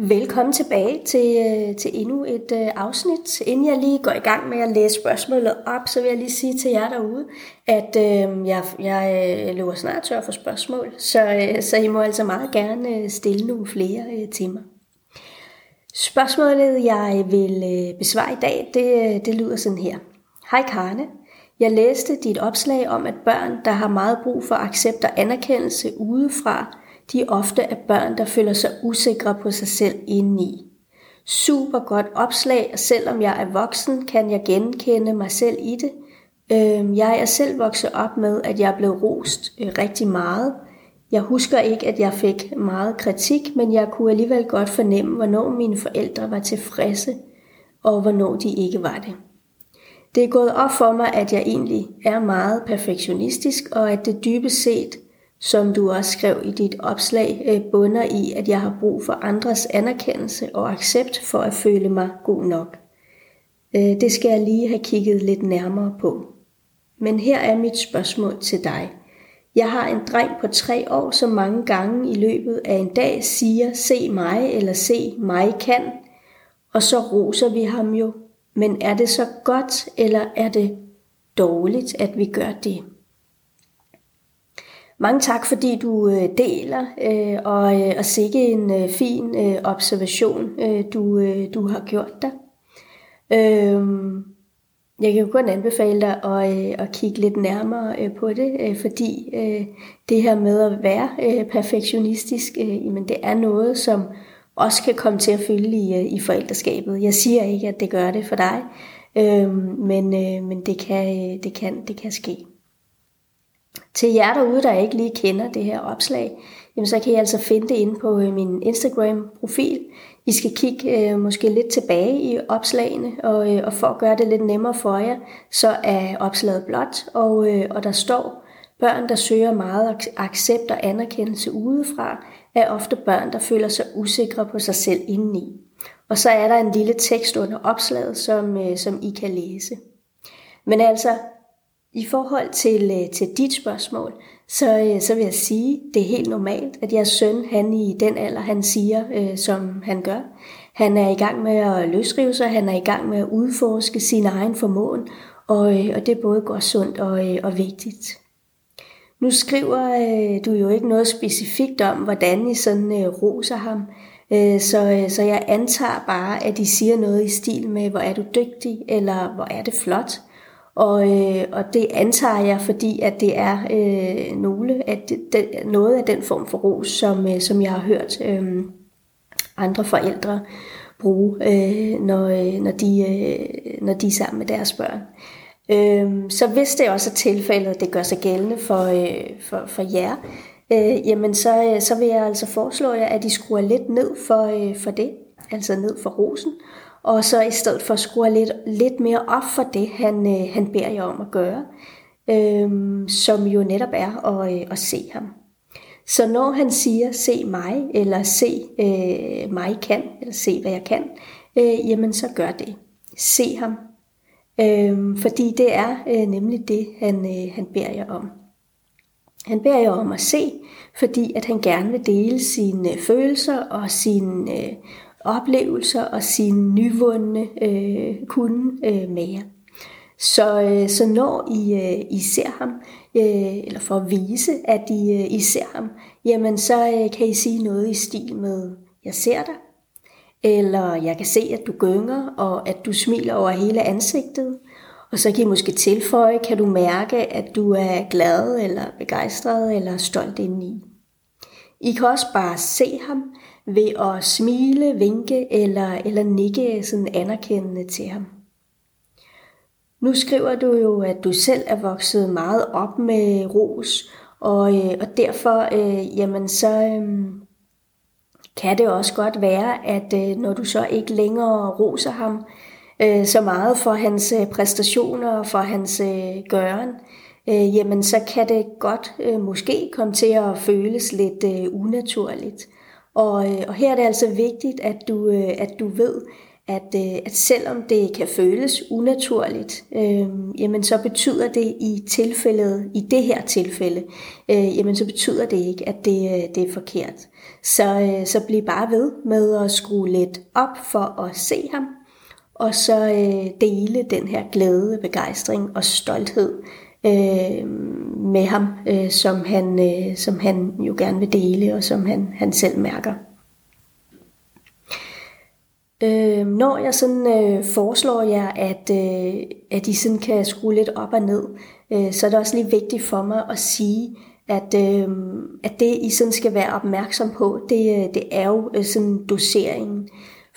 Velkommen tilbage til, øh, til endnu et øh, afsnit. Inden jeg lige går i gang med at læse spørgsmålet op, så vil jeg lige sige til jer derude, at øh, jeg, jeg øh, løber snart tør for spørgsmål, så, øh, så I må altså meget gerne øh, stille nogle flere øh, til mig. Spørgsmålet, jeg vil øh, besvare i dag, det, øh, det lyder sådan her. Hej Karne, jeg læste dit opslag om, at børn, der har meget brug for accept og anerkendelse udefra, de ofte er børn, der føler sig usikre på sig selv indeni. Super godt opslag, og selvom jeg er voksen, kan jeg genkende mig selv i det. Øhm, jeg er selv vokset op med, at jeg blev rost øh, rigtig meget. Jeg husker ikke, at jeg fik meget kritik, men jeg kunne alligevel godt fornemme, hvornår mine forældre var tilfredse, og hvornår de ikke var det. Det er gået op for mig, at jeg egentlig er meget perfektionistisk, og at det dybest set som du også skrev i dit opslag, øh, bunder i, at jeg har brug for andres anerkendelse og accept for at føle mig god nok. Øh, det skal jeg lige have kigget lidt nærmere på. Men her er mit spørgsmål til dig. Jeg har en dreng på tre år, som mange gange i løbet af en dag siger, se mig eller se mig kan, og så roser vi ham jo. Men er det så godt, eller er det dårligt, at vi gør det? Mange tak, fordi du øh, deler, øh, og, øh, og sikke en øh, fin øh, observation, du, du har gjort dig. Øhm, jeg kan jo kun anbefale dig at, at kigge lidt nærmere på det, fordi det her med at være perfektionistisk, jamen det er noget, som også kan komme til at fylde i, i forældreskabet. Jeg siger ikke, at det gør det for dig, øhm, men, men det, kan, det, kan, det kan ske. Til jer derude, der ikke lige kender det her opslag, jamen så kan I altså finde det inde på øh, min Instagram-profil. I skal kigge øh, måske lidt tilbage i opslagene, og, øh, og for at gøre det lidt nemmere for jer, så er opslaget blot, og, øh, og der står, børn, der søger meget accept og anerkendelse udefra, er ofte børn, der føler sig usikre på sig selv indeni. Og så er der en lille tekst under opslaget, som, øh, som I kan læse. Men altså, i forhold til, øh, til dit spørgsmål, så, øh, så vil jeg sige, det er helt normalt, at jeres søn, han i den alder, han siger, øh, som han gør. Han er i gang med at løsrive sig, han er i gang med at udforske sin egen formåen, og, øh, og det er både godt sundt og, øh, og vigtigt. Nu skriver øh, du jo ikke noget specifikt om, hvordan I sådan øh, roser ham, øh, så, øh, så jeg antager bare, at I siger noget i stil med, hvor er du dygtig, eller hvor er det flot. Og, øh, og det antager jeg, fordi at det er øh, nogle at det, det, noget af den form for ros, som, øh, som jeg har hørt øh, andre forældre bruge, øh, når, øh, når, de, øh, når de er sammen med deres børn. Øh, så hvis det også er tilfældet, at det gør sig gældende for, øh, for, for jer, øh, jamen så, øh, så vil jeg altså foreslå jer, at I skruer lidt ned for, øh, for det, altså ned for rosen, og så i stedet for skrue lidt, lidt mere op for det, han, øh, han beder jer om at gøre, øh, som jo netop er at, øh, at se ham. Så når han siger, se mig, eller se øh, mig kan, eller se hvad jeg kan, øh, jamen så gør det. Se ham. Øh, fordi det er øh, nemlig det, han, øh, han beder jer om. Han beder jer om at se, fordi at han gerne vil dele sine øh, følelser og sine øh, oplevelser og sin nyvundne øh, kunde øh, med jer. Så, øh, så når I, øh, I ser ham, øh, eller for at vise, at I, øh, I ser ham, jamen så øh, kan I sige noget i stil med, jeg ser dig, eller jeg kan se, at du gynger, og at du smiler over hele ansigtet, og så kan I måske tilføje, kan du mærke, at du er glad, eller begejstret, eller stolt indeni. I kan også bare se ham, ved at smile, vinke eller, eller nikke sådan anerkendende til ham. Nu skriver du jo, at du selv er vokset meget op med ros, og, øh, og derfor øh, jamen så øh, kan det også godt være, at øh, når du så ikke længere roser ham øh, så meget for hans øh, præstationer og for hans øh, gøren, øh, jamen så kan det godt øh, måske komme til at føles lidt øh, unaturligt. Og, øh, og her er det altså vigtigt, at du, øh, at du ved, at, øh, at selvom det kan føles unaturligt, øh, jamen så betyder det i tilfældet, i det her tilfælde, øh, jamen så betyder det ikke, at det, det er forkert. Så, øh, så bliv bare ved med at skrue lidt op for at se ham, og så øh, dele den her glæde, begejstring og stolthed øh, med ham, øh, som, han, øh, som han jo gerne vil dele, og som han, han selv mærker. Øh, når jeg sådan øh, foreslår jer, at, øh, at I sådan kan skrue lidt op og ned, øh, så er det også lige vigtigt for mig at sige, at, øh, at det I sådan skal være opmærksom på, det, øh, det er jo øh, sådan doseringen.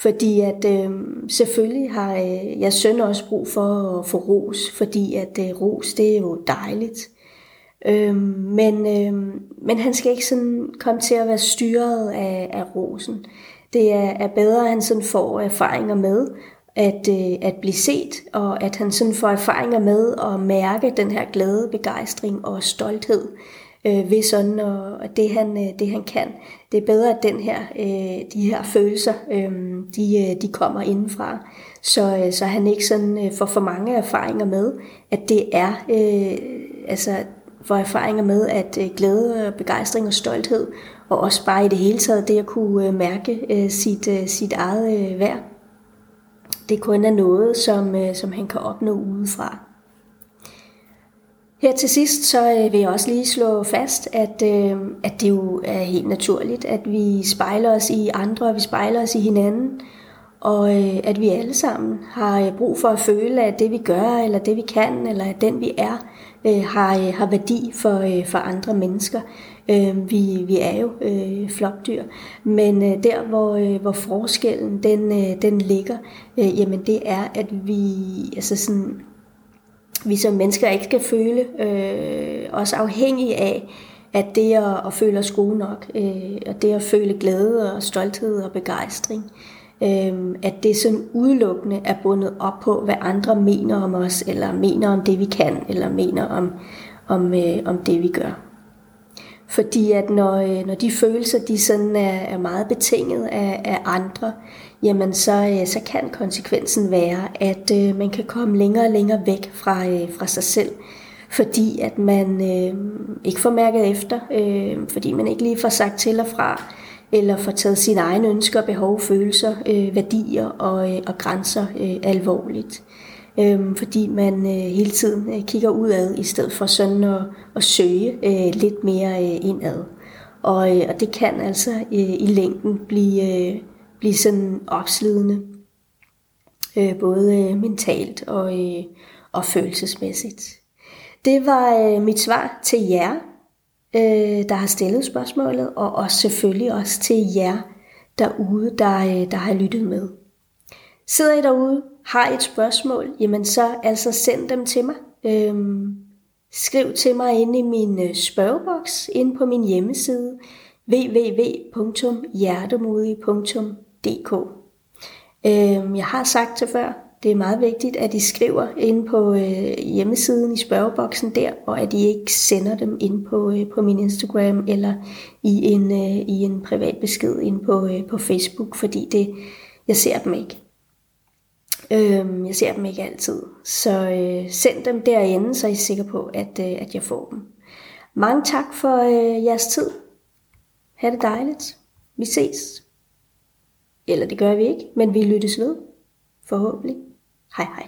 Fordi at øh, selvfølgelig har øh, jeg søn også brug for at få ros, fordi at øh, ros det er jo dejligt. Øh, men, øh, men han skal ikke sådan komme til at være styret af, af rosen. Det er, er bedre, at han sådan får erfaringer med at, øh, at blive set, og at han sådan får erfaringer med at mærke den her glæde, begejstring og stolthed øh, ved sådan, og, og det, han, øh, det han kan. Det er bedre, at den her, øh, de her følelser, øh, de, øh, de kommer indenfra, så, øh, så han ikke sådan øh, får for mange erfaringer med, at det er, øh, altså får erfaringer med, at øh, glæde, begejstring og stolthed og også bare i det hele taget det at kunne øh, mærke øh, sit, øh, sit eget øh, værd. Det kun er noget, som, øh, som han kan opnå udefra. Her til sidst så øh, vil jeg også lige slå fast, at, øh, at det jo er helt naturligt, at vi spejler os i andre, og vi spejler os i hinanden, og øh, at vi alle sammen har brug for at føle, at det vi gør, eller det vi kan, eller at den vi er, har, har værdi for, for andre mennesker. Øh, vi, vi er jo øh, flokdyr, men øh, der hvor, øh, hvor forskellen den, øh, den ligger, øh, jamen det er, at vi, altså sådan, vi som mennesker ikke skal føle øh, os afhængige af, at det at, at føle os gode nok, øh, og det at føle glæde og stolthed og begejstring, øh, at det sådan udelukkende er bundet op på, hvad andre mener om os, eller mener om det vi kan, eller mener om, om, øh, om det vi gør. Fordi at når, øh, når de følelser de sådan er, er meget betinget af, af andre, jamen så, øh, så kan konsekvensen være, at øh, man kan komme længere og længere væk fra, øh, fra sig selv. Fordi at man øh, ikke får mærket efter, øh, fordi man ikke lige får sagt til og fra, eller får taget sine egne ønsker, behov, følelser, øh, værdier og, øh, og grænser øh, alvorligt øh, øh, fordi man øh, hele tiden øh, kigger udad, i stedet for sådan at, at søge øh, lidt mere øh, indad. Og, øh, og det kan altså øh, i længden blive, øh, blive sådan opslidende, øh, både øh, mentalt og, øh, og følelsesmæssigt. Det var øh, mit svar til jer, øh, der har stillet spørgsmålet, og også selvfølgelig også til jer derude, der, øh, der har lyttet med. Sidder I derude har et spørgsmål, jamen så altså send dem til mig. Øhm, skriv til mig inde i min øh, spørgeboks inde på min hjemmeside www.hjertemodig.dk øhm, Jeg har sagt til før, det er meget vigtigt, at I skriver ind på øh, hjemmesiden i spørgeboksen der, og at I ikke sender dem ind på, øh, på min Instagram eller i en, øh, i en privat besked ind på, øh, på Facebook, fordi det, jeg ser dem ikke. Øhm, jeg ser dem ikke altid. Så øh, send dem derinde, så er I sikker på, at, øh, at jeg får dem. Mange tak for øh, jeres tid. Ha' det dejligt. Vi ses. Eller det gør vi ikke, men vi lyttes ved. Forhåbentlig. Hej hej.